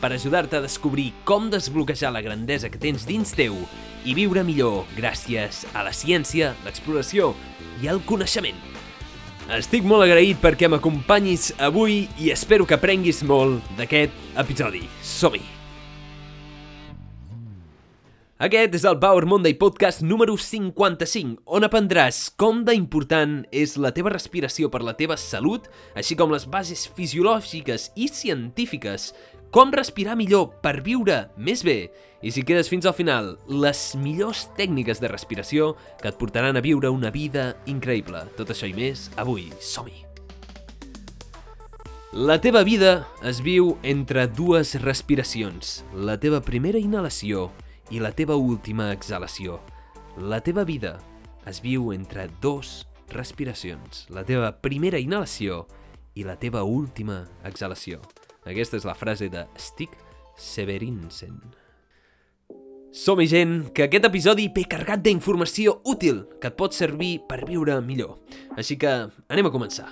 per ajudar-te a descobrir com desbloquejar la grandesa que tens dins teu i viure millor gràcies a la ciència, l'exploració i el coneixement. Estic molt agraït perquè m'acompanyis avui i espero que aprenguis molt d'aquest episodi. Som-hi! Aquest és el Power Monday Podcast número 55, on aprendràs com d'important és la teva respiració per la teva salut, així com les bases fisiològiques i científiques, com respirar millor per viure més bé, i si quedes fins al final, les millors tècniques de respiració que et portaran a viure una vida increïble. Tot això i més, avui, som-hi! La teva vida es viu entre dues respiracions, la teva primera inhalació i la teva última exhalació. La teva vida es viu entre dos respiracions, la teva primera inhalació i la teva última exhalació. Aquesta és la frase de Stig Severinsen. Som-hi gent, que aquest episodi ve carregat d'informació útil que et pot servir per viure millor. Així que anem a començar.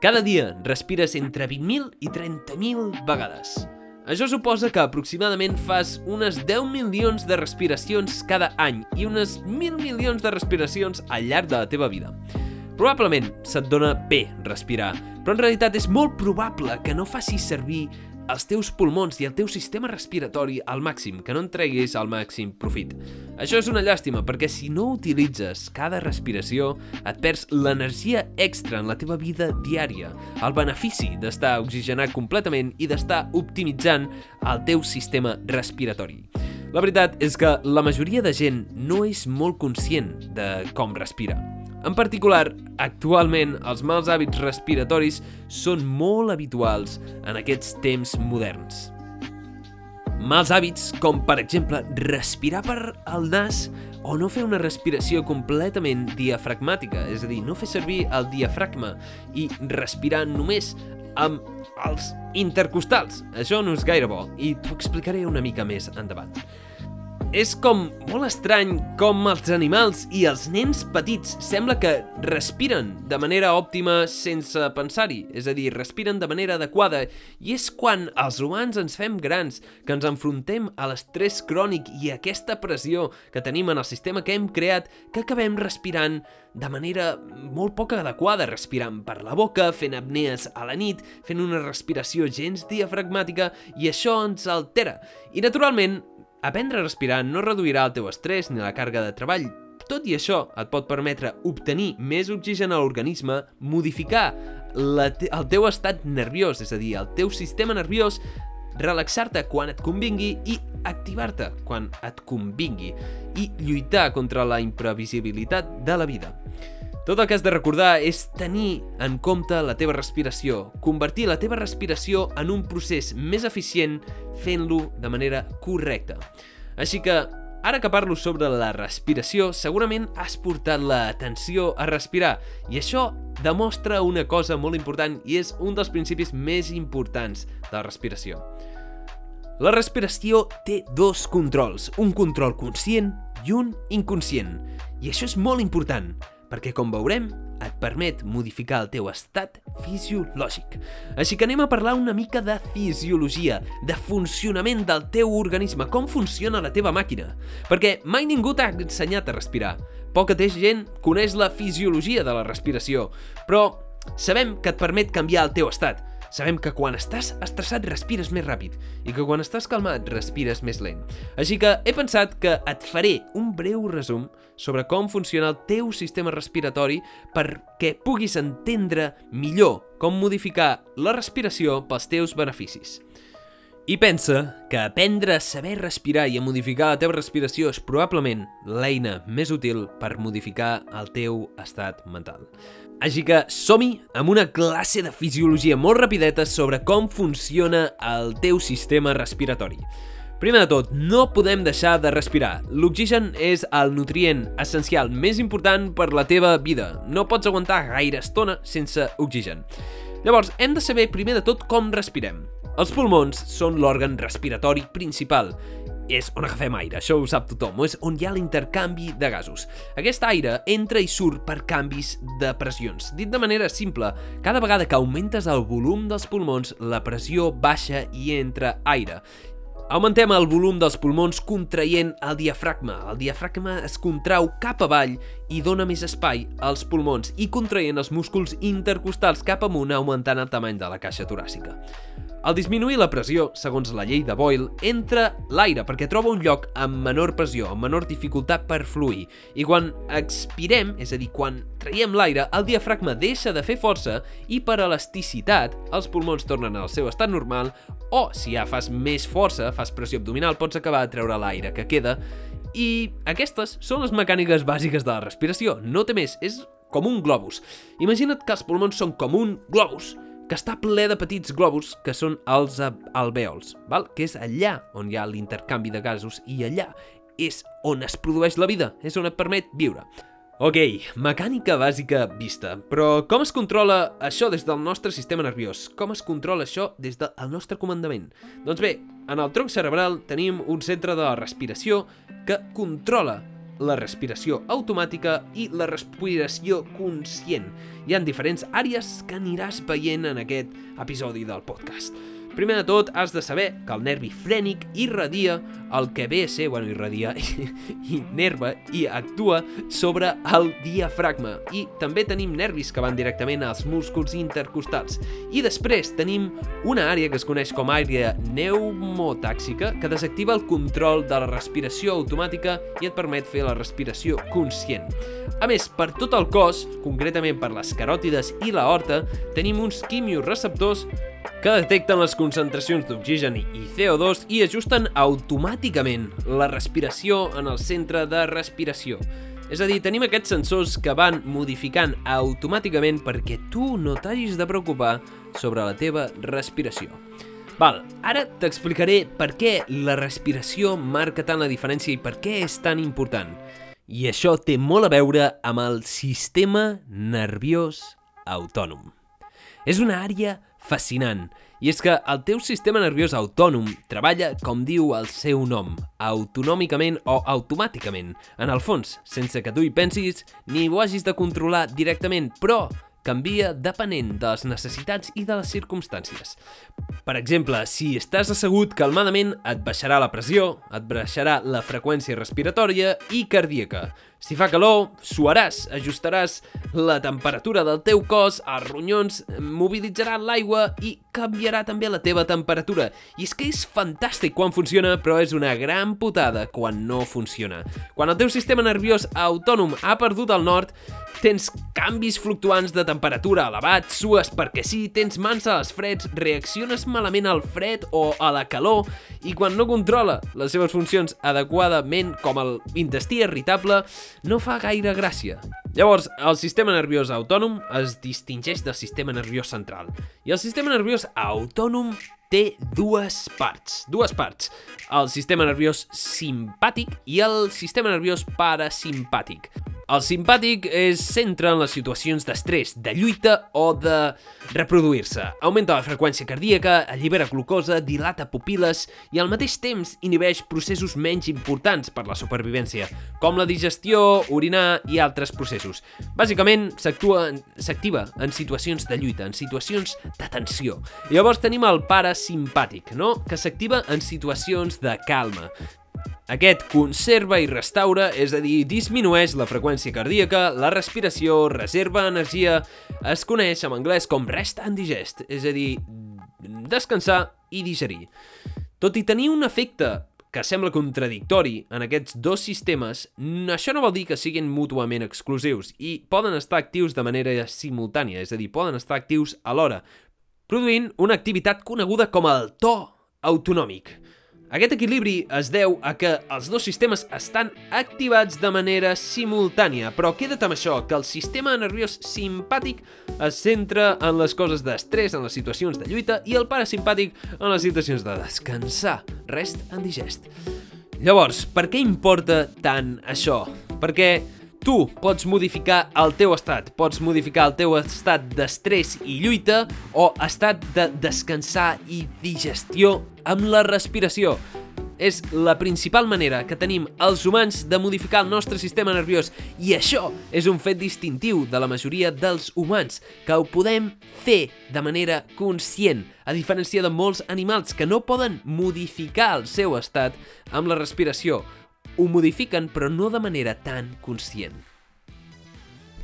Cada dia respires entre 20.000 i 30.000 vegades. Això suposa que aproximadament fas unes 10 milions de respiracions cada any i unes 1.000 milions de respiracions al llarg de la teva vida. Probablement se't dona bé respirar, però en realitat és molt probable que no facis servir els teus pulmons i el teu sistema respiratori al màxim, que no en treguis al màxim profit. Això és una llàstima, perquè si no utilitzes cada respiració, et perds l'energia extra en la teva vida diària, el benefici d'estar oxigenat completament i d'estar optimitzant el teu sistema respiratori. La veritat és que la majoria de gent no és molt conscient de com respira. En particular, actualment els mals hàbits respiratoris són molt habituals en aquests temps moderns. Mals hàbits com, per exemple, respirar per al nas o no fer una respiració completament diafragmàtica, és a dir, no fer servir el diafragma i respirar només amb els intercostals. Això no és gaire bo i t'ho explicaré una mica més endavant. És com molt estrany com els animals i els nens petits sembla que respiren de manera òptima sense pensar-hi, és a dir, respiren de manera adequada, i és quan els humans ens fem grans que ens enfrontem a l'estrès crònic i a aquesta pressió que tenim en el sistema que hem creat que acabem respirant de manera molt poc adequada, respirant per la boca, fent apnees a la nit, fent una respiració gens diafragmàtica, i això ens altera. I, naturalment, Aprendre a respirar no reduirà el teu estrès ni la càrrega de treball. Tot i això, et pot permetre obtenir més oxigen a l'organisme, modificar la te el teu estat nerviós, és a dir, el teu sistema nerviós, relaxar-te quan et convingui i activar-te quan et convingui i lluitar contra la imprevisibilitat de la vida. Tot el que has de recordar és tenir en compte la teva respiració, convertir la teva respiració en un procés més eficient fent-lo de manera correcta. Així que, ara que parlo sobre la respiració, segurament has portat l'atenció a respirar, i això demostra una cosa molt important i és un dels principis més importants de la respiració. La respiració té dos controls, un control conscient i un inconscient, i això és molt important, perquè com veurem, et permet modificar el teu estat fisiològic. Així que anem a parlar una mica de fisiologia, de funcionament del teu organisme, com funciona la teva màquina. Perquè mai ningú t'ha ensenyat a respirar. Poca gent coneix la fisiologia de la respiració, però sabem que et permet canviar el teu estat. Sabem que quan estàs estressat respires més ràpid i que quan estàs calmat respires més lent. Així que he pensat que et faré un breu resum sobre com funciona el teu sistema respiratori perquè puguis entendre millor com modificar la respiració pels teus beneficis. I pensa que aprendre a saber respirar i a modificar la teva respiració és probablement l'eina més útil per modificar el teu estat mental. Així que som-hi amb una classe de fisiologia molt rapideta sobre com funciona el teu sistema respiratori. Primer de tot, no podem deixar de respirar. L'oxigen és el nutrient essencial més important per la teva vida. No pots aguantar gaire estona sense oxigen. Llavors, hem de saber primer de tot com respirem. Els pulmons són l'òrgan respiratori principal. És on agafem aire, això ho sap tothom, és on hi ha l'intercanvi de gasos. Aquest aire entra i surt per canvis de pressions. Dit de manera simple, cada vegada que augmentes el volum dels pulmons, la pressió baixa i entra aire. Augmentem el volum dels pulmons contraient el diafragma. El diafragma es contrau cap avall i dona més espai als pulmons i contraient els músculs intercostals cap amunt augmentant el tamany de la caixa toràcica. Al disminuir la pressió, segons la llei de Boyle, entra l'aire perquè troba un lloc amb menor pressió, amb menor dificultat per fluir. I quan expirem, és a dir, quan traiem l'aire, el diafragma deixa de fer força i per elasticitat els pulmons tornen al seu estat normal o, si ja fas més força, fas pressió abdominal, pots acabar de treure l'aire que queda i aquestes són les mecàniques bàsiques de la respiració, no té més, és com un globus. Imagina't que els pulmons són com un globus, que està ple de petits globus que són els alvèols, val? que és allà on hi ha l'intercanvi de gasos i allà és on es produeix la vida, és on et permet viure. Ok, mecànica bàsica vista, però com es controla això des del nostre sistema nerviós? Com es controla això des del nostre comandament? Doncs bé, en el tronc cerebral tenim un centre de respiració que controla la respiració automàtica i la respiració conscient. Hi han diferents àrees que aniràs veient en aquest episodi del podcast. Primer de tot, has de saber que el nervi frènic irradia el que ve a ser, bueno, irradia, i nerva i actua sobre el diafragma. I també tenim nervis que van directament als músculs intercostals. I després tenim una àrea que es coneix com àrea pneumotàxica que desactiva el control de la respiració automàtica i et permet fer la respiració conscient. A més, per tot el cos, concretament per les caròtides i la horta, tenim uns quimioreceptors que detecten les concentracions d'oxigen i CO2 i ajusten automàticament la respiració en el centre de respiració. És a dir, tenim aquests sensors que van modificant automàticament perquè tu no t'hagis de preocupar sobre la teva respiració. Val, ara t'explicaré per què la respiració marca tant la diferència i per què és tan important. I això té molt a veure amb el sistema nerviós autònom. És una àrea fascinant. I és que el teu sistema nerviós autònom treballa com diu el seu nom, autonòmicament o automàticament, en el fons, sense que tu hi pensis ni ho hagis de controlar directament, però canvia depenent de les necessitats i de les circumstàncies. Per exemple, si estàs assegut calmadament, et baixarà la pressió, et baixarà la freqüència respiratòria i cardíaca. Si fa calor, suaràs, ajustaràs la temperatura del teu cos, els ronyons mobilitzaran l'aigua i canviarà també la teva temperatura. I és que és fantàstic quan funciona, però és una gran putada quan no funciona. Quan el teu sistema nerviós autònom ha perdut el nord, tens canvis fluctuants de temperatura elevats, sues perquè sí, tens mans a les freds, reacciones malament al fred o a la calor i quan no controla les seves funcions adequadament com el intestí irritable, no fa gaire gràcia. Llavors, el sistema nerviós autònom es distingeix del sistema nerviós central. I el sistema nerviós autònom té dues parts. Dues parts. El sistema nerviós simpàtic i el sistema nerviós parasimpàtic. El simpàtic es centra en les situacions d'estrès, de lluita o de reproduir-se. Augmenta la freqüència cardíaca, allibera glucosa, dilata pupil·les i al mateix temps inhibeix processos menys importants per la supervivència, com la digestió, orinar i altres processos. Bàsicament, s'activa en situacions de lluita, en situacions de tensió. Llavors tenim el parasimpàtic, no? que s'activa en situacions de calma. Aquest conserva i restaura, és a dir, disminueix la freqüència cardíaca, la respiració, reserva energia, es coneix en anglès com rest and digest, és a dir, descansar i digerir. Tot i tenir un efecte que sembla contradictori en aquests dos sistemes, això no vol dir que siguin mútuament exclusius i poden estar actius de manera simultània, és a dir, poden estar actius alhora, produint una activitat coneguda com el to autonòmic. Aquest equilibri es deu a que els dos sistemes estan activats de manera simultània, però queda't amb això, que el sistema nerviós simpàtic es centra en les coses d'estrès, en les situacions de lluita, i el parasimpàtic en les situacions de descansar, rest and digest. Llavors, per què importa tant això? Perquè tu pots modificar el teu estat, pots modificar el teu estat d'estrès i lluita o estat de descansar i digestió amb la respiració. És la principal manera que tenim els humans de modificar el nostre sistema nerviós i això és un fet distintiu de la majoria dels humans, que ho podem fer de manera conscient, a diferència de molts animals que no poden modificar el seu estat amb la respiració. Ho modifiquen però no de manera tan conscient.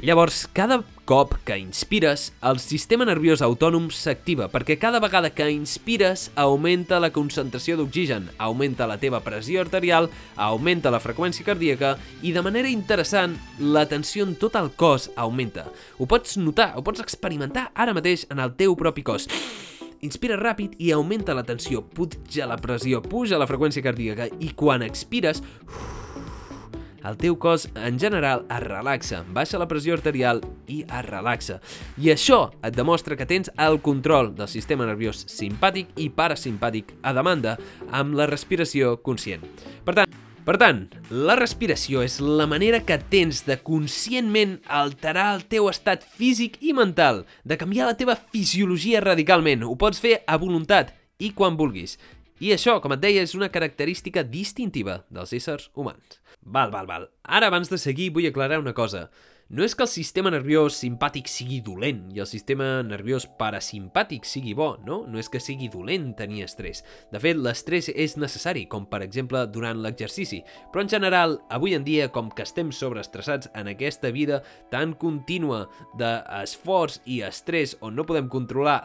Llavors, cada cop que inspires, el sistema nerviós autònom s'activa perquè cada vegada que inspires augmenta la concentració d'oxigen, augmenta la teva pressió arterial, augmenta la freqüència cardíaca i de manera interessant, la tensió en tot el cos augmenta. Ho pots notar, ho pots experimentar ara mateix en el teu propi cos. Inspira ràpid i augmenta la tensió, puja la pressió, puja la freqüència cardíaca i quan expires, el teu cos en general es relaxa, baixa la pressió arterial i es relaxa. I això et demostra que tens el control del sistema nerviós simpàtic i parasimpàtic a demanda amb la respiració conscient. Per tant, per tant, la respiració és la manera que tens de conscientment alterar el teu estat físic i mental, de canviar la teva fisiologia radicalment. Ho pots fer a voluntat i quan vulguis. I això, com et deia, és una característica distintiva dels éssers humans. Val, val, val. Ara, abans de seguir, vull aclarar una cosa. No és que el sistema nerviós simpàtic sigui dolent i el sistema nerviós parasimpàtic sigui bo, no? No és que sigui dolent tenir estrès. De fet, l'estrès és necessari, com per exemple durant l'exercici. Però en general, avui en dia, com que estem sobreestressats en aquesta vida tan contínua d'esforç i estrès on no podem controlar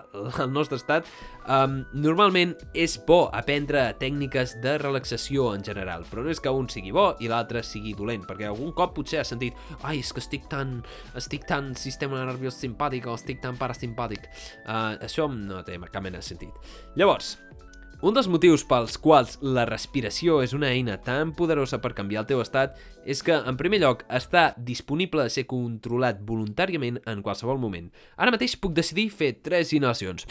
el nostre estat, um, normalment és bo aprendre tècniques de relaxació en general. Però no és que un sigui bo i l'altre sigui dolent, perquè algun cop potser has sentit ai, és que estic tan estic tan sistema nerviós simpàtic o estic tan parasimpàtic. Uh, això no té cap mena de sentit. Llavors, un dels motius pels quals la respiració és una eina tan poderosa per canviar el teu estat és que, en primer lloc, està disponible a ser controlat voluntàriament en qualsevol moment. Ara mateix puc decidir fer tres inhalacions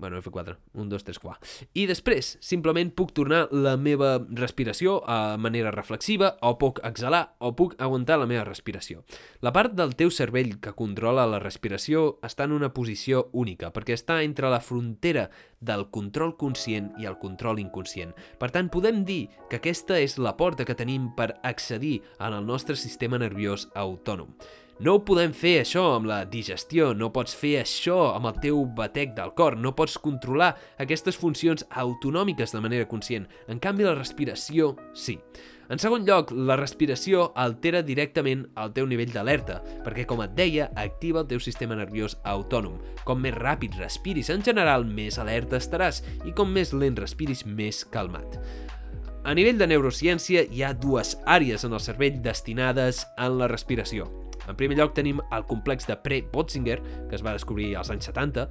Bueno, F4. 1, 2, 3, 4. I després, simplement puc tornar la meva respiració a manera reflexiva, o puc exhalar, o puc aguantar la meva respiració. La part del teu cervell que controla la respiració està en una posició única, perquè està entre la frontera del control conscient i el control inconscient. Per tant, podem dir que aquesta és la porta que tenim per accedir el nostre sistema nerviós autònom. No podem fer això amb la digestió, no pots fer això amb el teu batec del cor, no pots controlar aquestes funcions autonòmiques de manera conscient. En canvi, la respiració, sí. En segon lloc, la respiració altera directament el teu nivell d'alerta, perquè, com et deia, activa el teu sistema nerviós autònom. Com més ràpid respiris en general, més alerta estaràs, i com més lent respiris, més calmat. A nivell de neurociència, hi ha dues àrees en el cervell destinades en la respiració. En primer lloc tenim el complex de Pre-Botzinger, que es va descobrir als anys 70,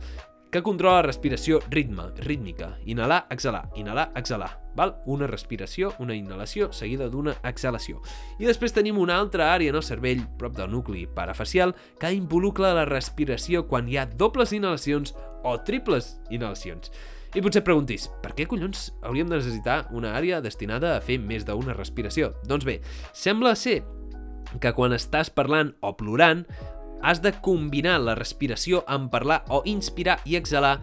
que controla la respiració ritme, rítmica. Inhalar, exhalar, inhalar, exhalar. Val? Una respiració, una inhalació seguida d'una exhalació. I després tenim una altra àrea en el cervell, prop del nucli parafacial, que involucra la respiració quan hi ha dobles inhalacions o triples inhalacions. I potser preguntis, per què collons hauríem de necessitar una àrea destinada a fer més d'una respiració? Doncs bé, sembla ser que quan estàs parlant o plorant, has de combinar la respiració amb parlar o inspirar i exhalar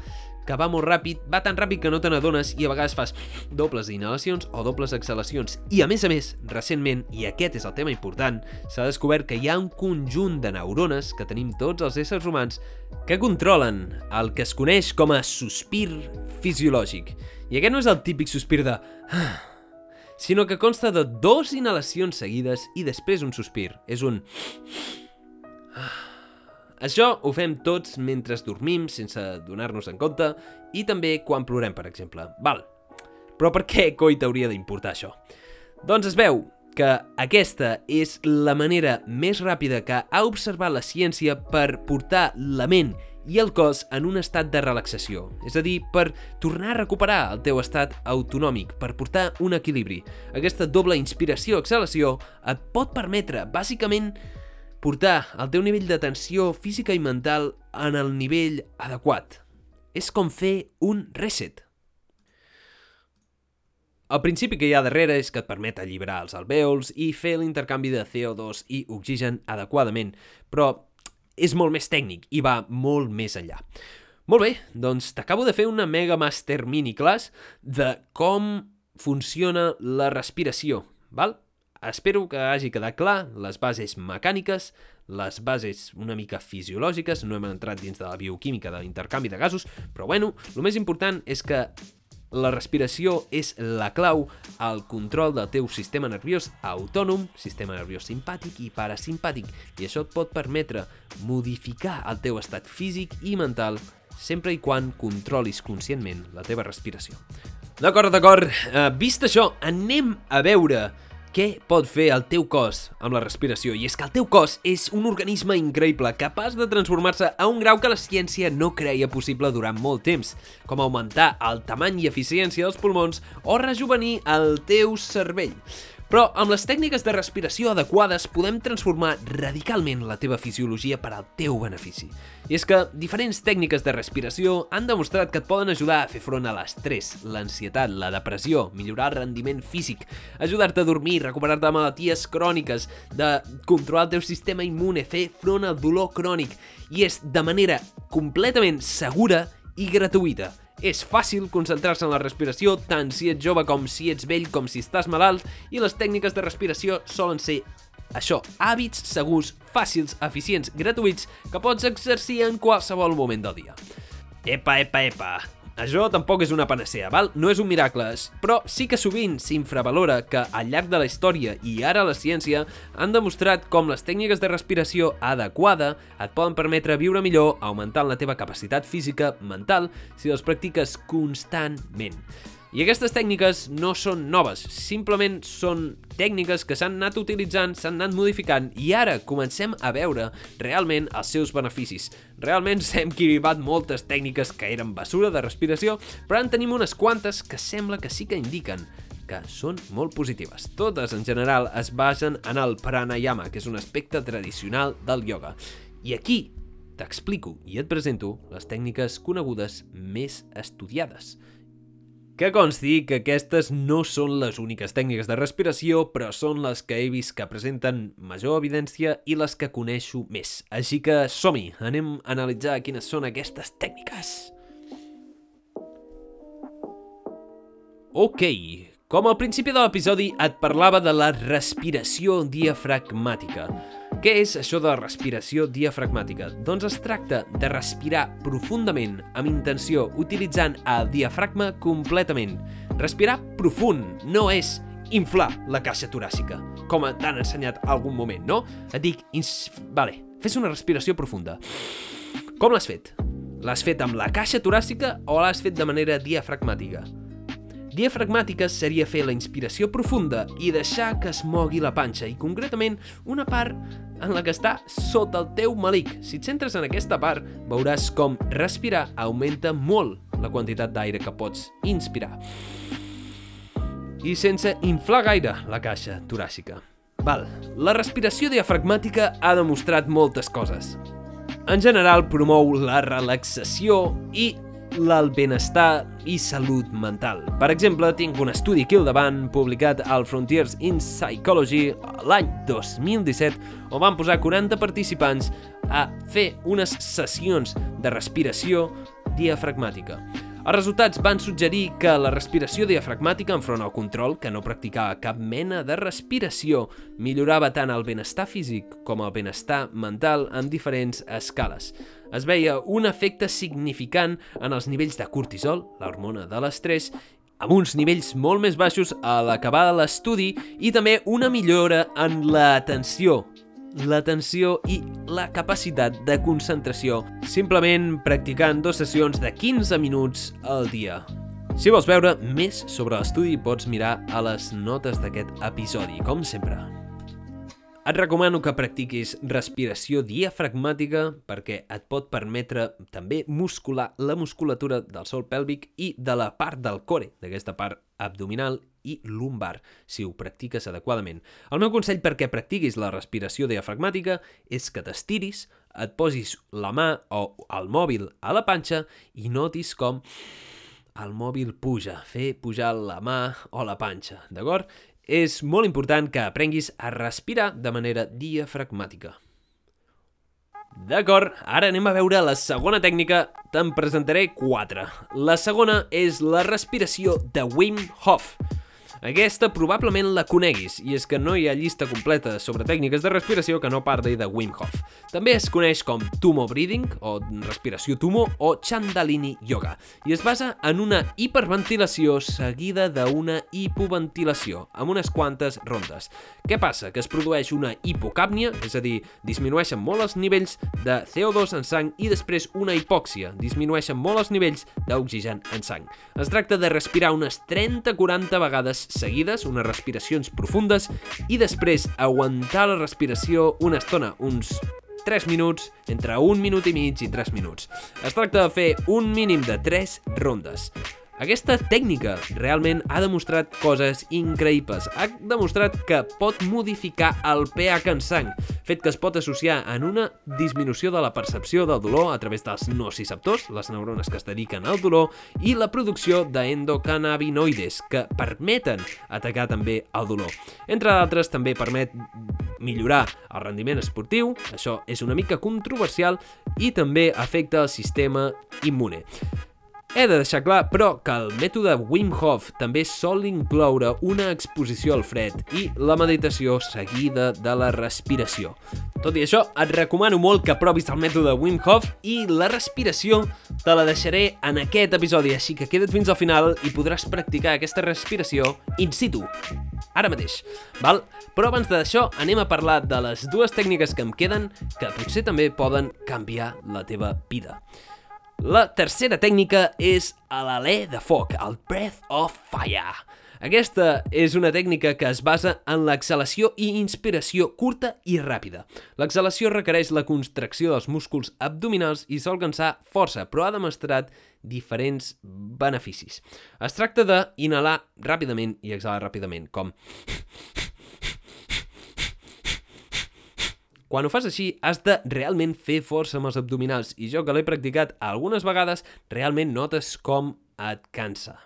que va molt ràpid, va tan ràpid que no te n'adones i a vegades fas dobles inhalacions o dobles exhalacions. I a més a més, recentment, i aquest és el tema important, s'ha descobert que hi ha un conjunt de neurones que tenim tots els éssers humans que controlen el que es coneix com a sospir fisiològic. I aquest no és el típic sospir de sinó que consta de dos inhalacions seguides i després un sospir. És un... Això ho fem tots mentre dormim, sense donar-nos en compte, i també quan plorem, per exemple. Val. Però per què coi t'hauria d'importar això? Doncs es veu que aquesta és la manera més ràpida que ha observat la ciència per portar la ment i el cos en un estat de relaxació, és a dir, per tornar a recuperar el teu estat autonòmic, per portar un equilibri. Aquesta doble inspiració-exhalació et pot permetre, bàsicament, portar el teu nivell de tensió física i mental en el nivell adequat. És com fer un reset. El principi que hi ha darrere és que et permet alliberar els alvèols i fer l'intercanvi de CO2 i oxigen adequadament, però és molt més tècnic i va molt més enllà. Molt bé, doncs t'acabo de fer una mega master mini class de com funciona la respiració, val? Espero que hagi quedat clar les bases mecàniques, les bases una mica fisiològiques, no hem entrat dins de la bioquímica de l'intercanvi de gasos, però bueno, el més important és que la respiració és la clau al control del teu sistema nerviós autònom, sistema nerviós simpàtic i parasimpàtic, i això et pot permetre modificar el teu estat físic i mental sempre i quan controlis conscientment la teva respiració. D'acord, d'acord. Uh, vist això, anem a veure què pot fer el teu cos amb la respiració? I és que el teu cos és un organisme increïble, capaç de transformar-se a un grau que la ciència no creia possible durant molt temps, com augmentar el tamany i eficiència dels pulmons o rejuvenir el teu cervell. Però amb les tècniques de respiració adequades podem transformar radicalment la teva fisiologia per al teu benefici. I és que diferents tècniques de respiració han demostrat que et poden ajudar a fer front a l'estrès, l'ansietat, la depressió, millorar el rendiment físic, ajudar-te a dormir, recuperar-te de malalties cròniques, de controlar el teu sistema immune, fer front al dolor crònic, i és de manera completament segura i gratuïta. És fàcil concentrar-se en la respiració tant si ets jove com si ets vell com si estàs malalt i les tècniques de respiració solen ser això, hàbits segurs, fàcils, eficients, gratuïts que pots exercir en qualsevol moment del dia. Epa, epa, epa, això tampoc és una panacea, val? No és un miracle, però sí que sovint s'infravalora que al llarg de la història i ara la ciència han demostrat com les tècniques de respiració adequada et poden permetre viure millor augmentant la teva capacitat física, mental, si les practiques constantment. I aquestes tècniques no són noves, simplement són tècniques que s'han anat utilitzant, s'han anat modificant i ara comencem a veure realment els seus beneficis. Realment s'hem equilibrat moltes tècniques que eren basura de respiració, però en tenim unes quantes que sembla que sí que indiquen que són molt positives. Totes, en general, es basen en el pranayama, que és un aspecte tradicional del yoga. I aquí t'explico i et presento les tècniques conegudes més estudiades. Que consti que aquestes no són les úniques tècniques de respiració, però són les que he vist que presenten major evidència i les que coneixo més. Així que som-hi, anem a analitzar quines són aquestes tècniques. Ok, com al principi de l'episodi et parlava de la respiració diafragmàtica. Què és això de respiració diafragmàtica? Doncs es tracta de respirar profundament amb intenció utilitzant el diafragma completament. Respirar profund no és inflar la caixa toràcica, com t'han ensenyat algun moment, no? Et dic, ins... vale, fes una respiració profunda. Com l'has fet? L'has fet amb la caixa toràcica o l'has fet de manera diafragmàtica? Diafragmàtica seria fer la inspiració profunda i deixar que es mogui la panxa, i concretament una part en la que està sota el teu malic. Si et centres en aquesta part, veuràs com respirar augmenta molt la quantitat d'aire que pots inspirar. I sense inflar gaire la caixa toràcica. Val, la respiració diafragmàtica ha demostrat moltes coses. En general, promou la relaxació i el benestar i salut mental. Per exemple, tinc un estudi aquí al davant, publicat al Frontiers in Psychology l'any 2017, on van posar 40 participants a fer unes sessions de respiració diafragmàtica. Els resultats van suggerir que la respiració diafragmàtica enfront al control, que no practicava cap mena de respiració, millorava tant el benestar físic com el benestar mental en diferents escales. Es veia un efecte significant en els nivells de cortisol, l'hormona de l'estrès, amb uns nivells molt més baixos a l'acabar de l'estudi i també una millora en l'atenció, l'atenció i la capacitat de concentració, simplement practicant dues sessions de 15 minuts al dia. Si vols veure més sobre l'estudi, pots mirar a les notes d'aquest episodi, com sempre. Et recomano que practiquis respiració diafragmàtica perquè et pot permetre també muscular la musculatura del sol pèlvic i de la part del core, d'aquesta part abdominal i lumbar, si ho practiques adequadament. El meu consell perquè practiquis la respiració diafragmàtica és que t'estiris, et posis la mà o el mòbil a la panxa i notis com el mòbil puja, fer pujar la mà o la panxa, d'acord? és molt important que aprenguis a respirar de manera diafragmàtica. D'acord, ara anem a veure la segona tècnica, te'n presentaré quatre. La segona és la respiració de Wim Hof. Aquesta probablement la coneguis, i és que no hi ha llista completa sobre tècniques de respiració que no parli de Wim Hof. També es coneix com Tumo Breathing, o respiració Tumo, o Chandalini Yoga, i es basa en una hiperventilació seguida d'una hipoventilació, amb unes quantes rondes. Què passa? Que es produeix una hipocàpnia, és a dir, disminueixen molt els nivells de CO2 en sang i després una hipòxia, disminueixen molt els nivells d'oxigen en sang. Es tracta de respirar unes 30-40 vegades seguides, unes respiracions profundes, i després aguantar la respiració una estona, uns 3 minuts, entre un minut i mig i 3 minuts. Es tracta de fer un mínim de 3 rondes. Aquesta tècnica realment ha demostrat coses increïbles. Ha demostrat que pot modificar el pH en sang, fet que es pot associar en una disminució de la percepció del dolor a través dels nociceptors, les neurones que es dediquen al dolor, i la producció d'endocannabinoides, que permeten atacar també el dolor. Entre d'altres, també permet millorar el rendiment esportiu, això és una mica controversial, i també afecta el sistema immune. He de deixar clar, però, que el mètode Wim Hof també sol incloure una exposició al fred i la meditació seguida de la respiració. Tot i això, et recomano molt que provis el mètode Wim Hof i la respiració te la deixaré en aquest episodi, així que queda't fins al final i podràs practicar aquesta respiració in situ, ara mateix, val? Però abans d'això anem a parlar de les dues tècniques que em queden que potser també poden canviar la teva vida. La tercera tècnica és l'alè de foc, el Breath of Fire. Aquesta és una tècnica que es basa en l'exhalació i inspiració curta i ràpida. L'exhalació requereix la contracció dels músculs abdominals i sol cansar força, però ha demostrat diferents beneficis. Es tracta d'inhalar ràpidament i exhalar ràpidament, com quan ho fas així, has de realment fer força amb els abdominals i jo que l'he practicat algunes vegades, realment notes com et cansa.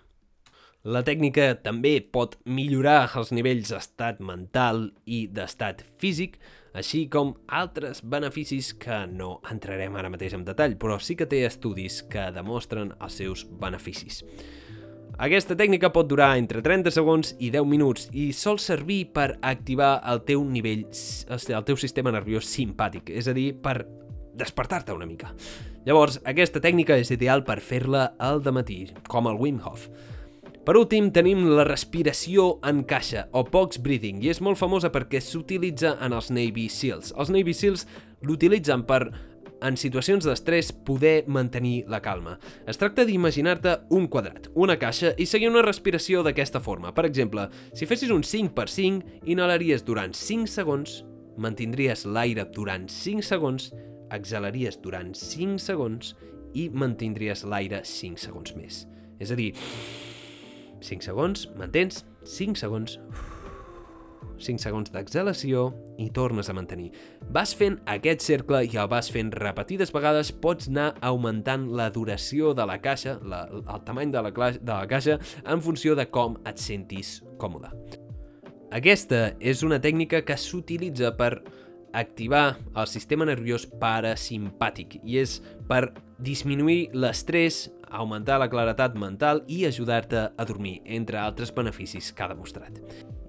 La tècnica també pot millorar els nivells d'estat mental i d'estat físic, així com altres beneficis que no entrarem ara mateix en detall, però sí que té estudis que demostren els seus beneficis. Aquesta tècnica pot durar entre 30 segons i 10 minuts i sol servir per activar el teu nivell, el teu sistema nerviós simpàtic, és a dir, per despertar-te una mica. Llavors, aquesta tècnica és ideal per fer-la al matí, com el Wim Hof. Per últim, tenim la respiració en caixa, o box breathing, i és molt famosa perquè s'utilitza en els Navy SEALs. Els Navy SEALs l'utilitzen per en situacions d'estrès, poder mantenir la calma. Es tracta d'imaginar-te un quadrat, una caixa, i seguir una respiració d'aquesta forma. Per exemple, si fessis un 5 per 5, inhalaries durant 5 segons, mantindries l'aire durant 5 segons, exhalaries durant 5 segons i mantindries l'aire 5 segons més. És a dir, 5 segons, mantens, 5 segons, uf, 5 segons d'exhalació i tornes a mantenir. Vas fent aquest cercle i el vas fent repetides vegades, pots anar augmentant la duració de la caixa, la, el tamany de la, de la caixa, en funció de com et sentis còmode. Aquesta és una tècnica que s'utilitza per activar el sistema nerviós parasimpàtic i és per disminuir l'estrès, augmentar la claretat mental i ajudar-te a dormir, entre altres beneficis que ha demostrat.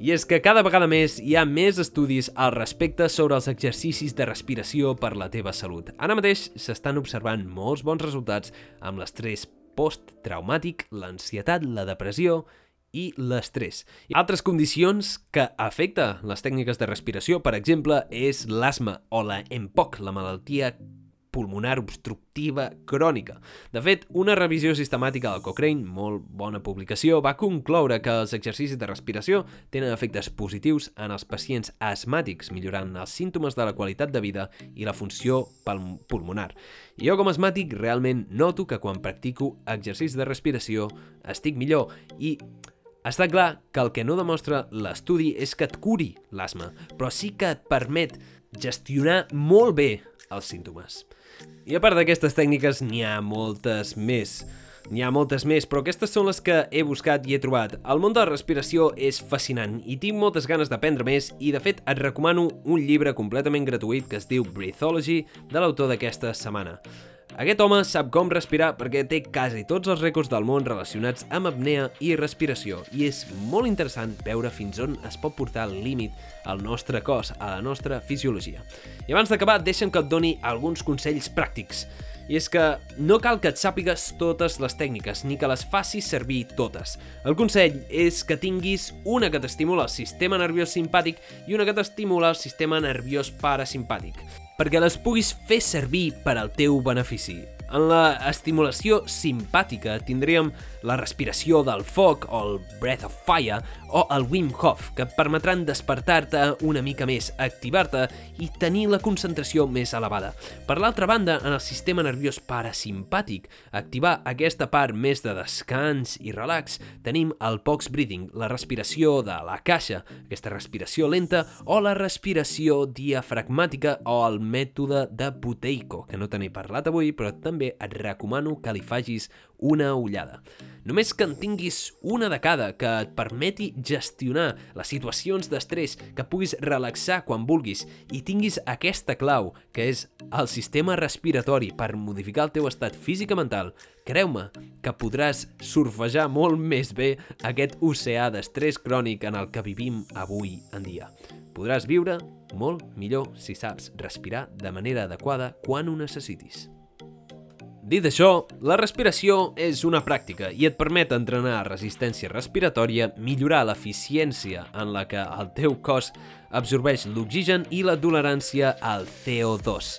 I és que cada vegada més hi ha més estudis al respecte sobre els exercicis de respiració per la teva salut. Ara mateix s'estan observant molts bons resultats amb l'estrès posttraumàtic, l'ansietat, la depressió i l'estrès. Altres condicions que afecta les tècniques de respiració, per exemple, és l'asma o la EMPOC, la malaltia pulmonar obstructiva crònica. De fet, una revisió sistemàtica del Cochrane, molt bona publicació, va concloure que els exercicis de respiració tenen efectes positius en els pacients asmàtics, millorant els símptomes de la qualitat de vida i la funció pulmonar. I jo com a asmàtic realment noto que quan practico exercicis de respiració estic millor i està clar que el que no demostra l'estudi és que et curi l'asma, però sí que et permet gestionar molt bé els símptomes. I a part d'aquestes tècniques n'hi ha moltes més. N'hi ha moltes més, però aquestes són les que he buscat i he trobat. El món de la respiració és fascinant i tinc moltes ganes d'aprendre més i, de fet, et recomano un llibre completament gratuït que es diu Breathology, de l'autor d'aquesta setmana. Aquest home sap com respirar perquè té quasi tots els rècords del món relacionats amb apnea i respiració i és molt interessant veure fins on es pot portar el límit al nostre cos, a la nostra fisiologia. I abans d'acabar, deixa'm que et doni alguns consells pràctics. I és que no cal que et sàpigues totes les tècniques, ni que les facis servir totes. El consell és que tinguis una que t'estimula el sistema nerviós simpàtic i una que t'estimula el sistema nerviós parasimpàtic perquè les puguis fer servir per al teu benefici. En la estimulació simpàtica tindríem la respiració del foc o el breath of fire o el Wim Hof, que et permetran despertar-te una mica més, activar-te i tenir la concentració més elevada. Per l'altra banda, en el sistema nerviós parasimpàtic, activar aquesta part més de descans i relax, tenim el box breathing, la respiració de la caixa, aquesta respiració lenta, o la respiració diafragmàtica o el mètode de Buteyko, que no te n'he parlat avui, però també també et recomano que li facis una ullada. Només que en tinguis una de cada que et permeti gestionar les situacions d'estrès, que puguis relaxar quan vulguis i tinguis aquesta clau, que és el sistema respiratori per modificar el teu estat físic i mental, creu-me que podràs surfejar molt més bé aquest oceà d'estrès crònic en el que vivim avui en dia. Podràs viure molt millor si saps respirar de manera adequada quan ho necessitis. Dit això, la respiració és una pràctica i et permet entrenar resistència respiratòria, millorar l'eficiència en la que el teu cos absorbeix l'oxigen i la tolerància al CO2.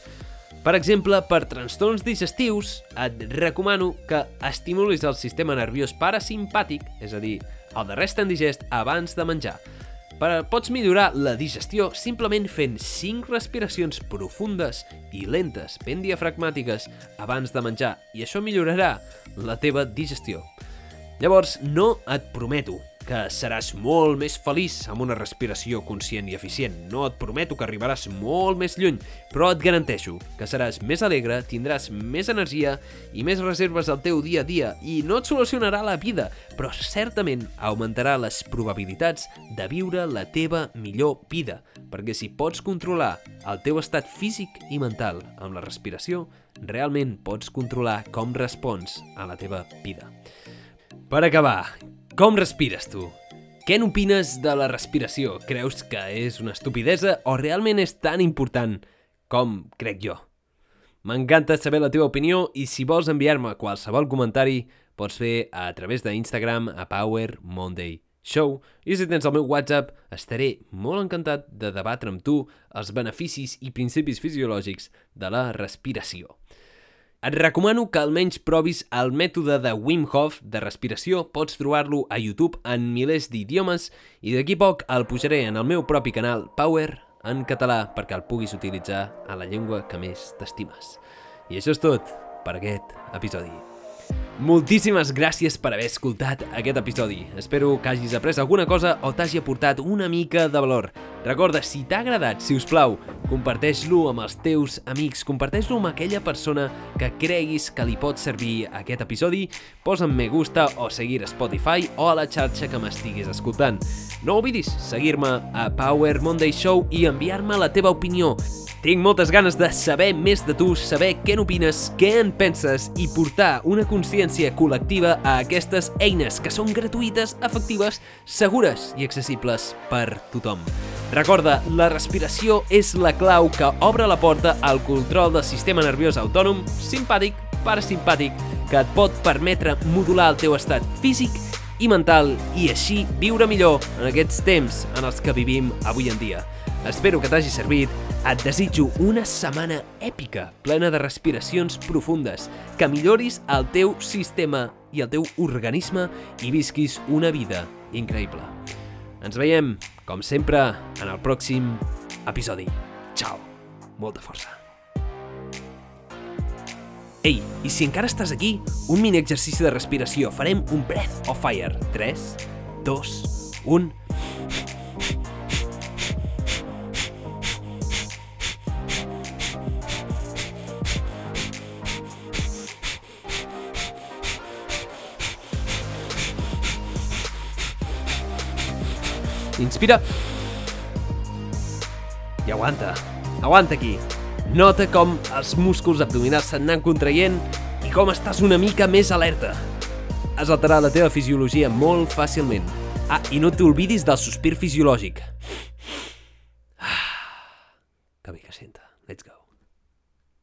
Per exemple, per trastorns digestius, et recomano que estimulis el sistema nerviós parasimpàtic, és a dir, el de rest indigest, abans de menjar – però pots millorar la digestió simplement fent 5 respiracions profundes i lentes, ben diafragmàtiques, abans de menjar, i això millorarà la teva digestió. Llavors, no et prometo que seràs molt més feliç amb una respiració conscient i eficient. No et prometo que arribaràs molt més lluny, però et garanteixo que seràs més alegre, tindràs més energia i més reserves al teu dia a dia i no et solucionarà la vida, però certament augmentarà les probabilitats de viure la teva millor vida, perquè si pots controlar el teu estat físic i mental amb la respiració, realment pots controlar com respons a la teva vida. Per acabar, com respires tu? Què n'opines de la respiració? Creus que és una estupidesa o realment és tan important com crec jo? M'encanta saber la teva opinió i si vols enviar-me qualsevol comentari pots fer a través d'Instagram a Power Monday Show i si tens el meu WhatsApp estaré molt encantat de debatre amb tu els beneficis i principis fisiològics de la respiració. Et recomano que almenys provis el mètode de Wim Hof de respiració. Pots trobar-lo a YouTube en milers d'idiomes i d'aquí poc el pujaré en el meu propi canal Power en català perquè el puguis utilitzar a la llengua que més t'estimes. I això és tot per aquest episodi. Moltíssimes gràcies per haver escoltat aquest episodi. Espero que hagis après alguna cosa o t'hagi aportat una mica de valor. Recorda, si t'ha agradat, si us plau, comparteix-lo amb els teus amics, comparteix-lo amb aquella persona que creguis que li pot servir aquest episodi, posa'm me gusta o seguir a Spotify o a la xarxa que m'estiguis escoltant. No oblidis seguir-me a Power Monday Show i enviar-me la teva opinió. Tinc moltes ganes de saber més de tu, saber què n'opines, què en penses i portar una consciència col·lectiva a aquestes eines que són gratuïtes, efectives, segures i accessibles per tothom. Recorda, la respiració és la clau que obre la porta al control del sistema nerviós autònom, simpàtic, parasimpàtic, que et pot permetre modular el teu estat físic i mental i així viure millor en aquests temps en els que vivim avui en dia. Espero que t'hagi servit. Et desitjo una setmana èpica, plena de respiracions profundes, que milloris el teu sistema i el teu organisme i visquis una vida increïble. Ens veiem, com sempre, en el pròxim episodi. Ciao. Molta força. Ei, i si encara estàs aquí, un mini exercici de respiració. Farem un Breath of Fire. 3, 2, 1... Inspira. I aguanta. Aguanta aquí. Nota com els músculs abdominals s'anen contraient i com estàs una mica més alerta. Has alterat la teva fisiologia molt fàcilment. Ah, i no t'oblidis del sospir fisiològic.